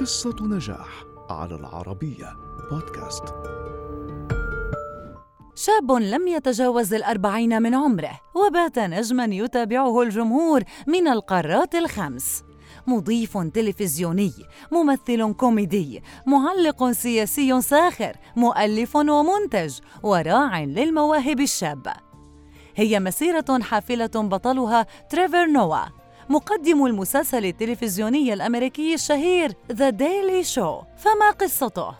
قصة نجاح على العربية بودكاست. شاب لم يتجاوز الأربعين من عمره وبات نجما يتابعه الجمهور من القارات الخمس. مضيف تلفزيوني ممثل كوميدي معلق سياسي ساخر مؤلف ومنتج وراع للمواهب الشابة. هي مسيرة حافلة بطلها تريفر نوا مقدم المسلسل التلفزيوني الأمريكي الشهير ذا ديلي شو فما قصته؟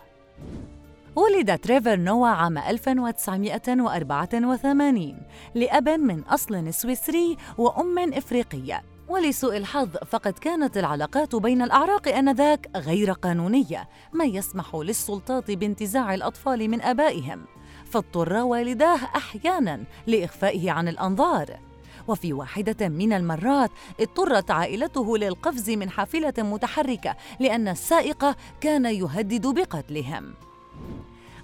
ولد تريفر نوا عام 1984 لأب من أصل سويسري وأم إفريقية. ولسوء الحظ فقد كانت العلاقات بين الأعراق آنذاك غير قانونية ما يسمح للسلطات بانتزاع الأطفال من آبائهم. فاضطر والداه أحياناً لإخفائه عن الأنظار. وفي واحدة من المرات اضطرت عائلته للقفز من حافلة متحركة لأن السائق كان يهدد بقتلهم.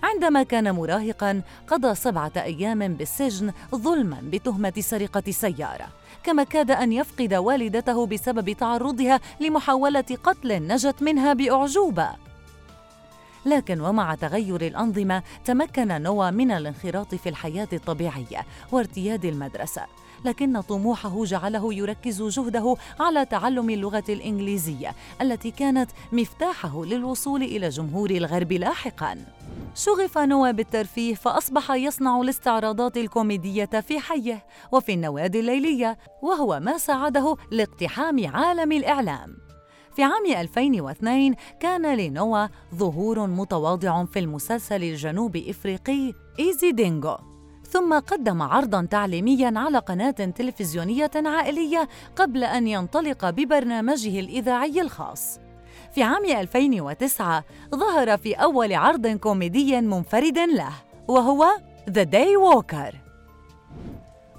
عندما كان مراهقا قضى سبعة أيام بالسجن ظلما بتهمة سرقة سيارة. كما كاد أن يفقد والدته بسبب تعرضها لمحاولة قتل نجت منها بأعجوبة. لكن ومع تغير الأنظمة تمكن نوا من الانخراط في الحياة الطبيعية وارتياد المدرسة لكن طموحه جعله يركز جهده على تعلم اللغة الإنجليزية التي كانت مفتاحه للوصول إلى جمهور الغرب لاحقاً. شغف نوا بالترفيه فأصبح يصنع الاستعراضات الكوميدية في حيه وفي النوادي الليلية وهو ما ساعده لاقتحام عالم الإعلام. في عام 2002 كان لنوا ظهور متواضع في المسلسل الجنوب إفريقي Isidingo ثم قدم عرضا تعليميا على قناة تلفزيونية عائلية قبل أن ينطلق ببرنامجه الإذاعي الخاص. في عام 2009 ظهر في أول عرض كوميدي منفرد له وهو The Daywalker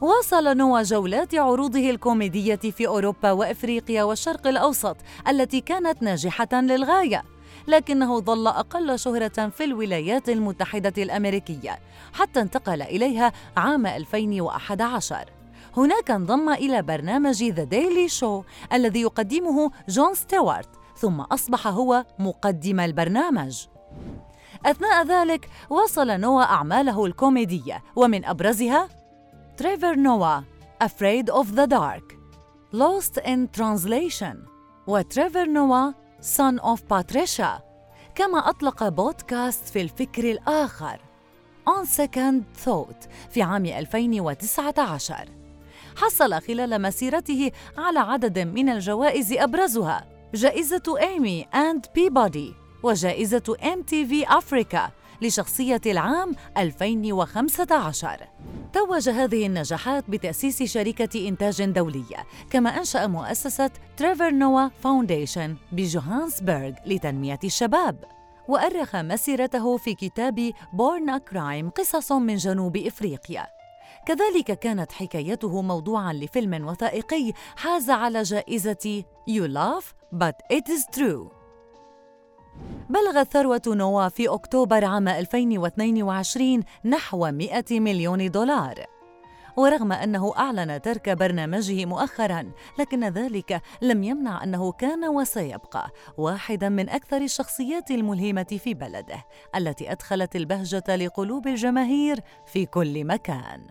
واصل نوا جولات عروضه الكوميدية في أوروبا وإفريقيا والشرق الأوسط التي كانت ناجحة للغاية. لكنه ظل أقل شهرة في الولايات المتحدة الأمريكية حتى انتقل إليها عام 2011 هناك انضم إلى برنامج The Daily Show الذي يقدمه جون ستيوارت ثم أصبح هو مقدم البرنامج. أثناء ذلك واصل نوا أعماله الكوميدية ومن أبرزها تريفر نوا Afraid of the Dark Lost in Translation وتريفر نوا Son of Patricia كما أطلق بودكاست في الفكر الآخر On Second Thought في عام 2019 حصل خلال مسيرته على عدد من الجوائز أبرزها جائزة إيمي أند بيبودي وجائزة MTV أفريكا لشخصية العام 2015 توج هذه النجاحات بتأسيس شركة إنتاج دولية كما أنشأ مؤسسة تريفر نوا Foundation بجوهانسبرغ لتنمية الشباب. وأرخ مسيرته في كتاب Born a Crime قصص من جنوب إفريقيا. كذلك كانت حكايته موضوعا لفيلم وثائقي حاز على جائزة You Laugh But It Is True. بلغت ثروة نوا في أكتوبر عام 2022 نحو 100 مليون دولار. ورغم أنه أعلن ترك برنامجه مؤخرا لكن ذلك لم يمنع أنه كان وسيبقى واحدا من أكثر الشخصيات الملهمة في بلده التي أدخلت البهجة لقلوب الجماهير في كل مكان.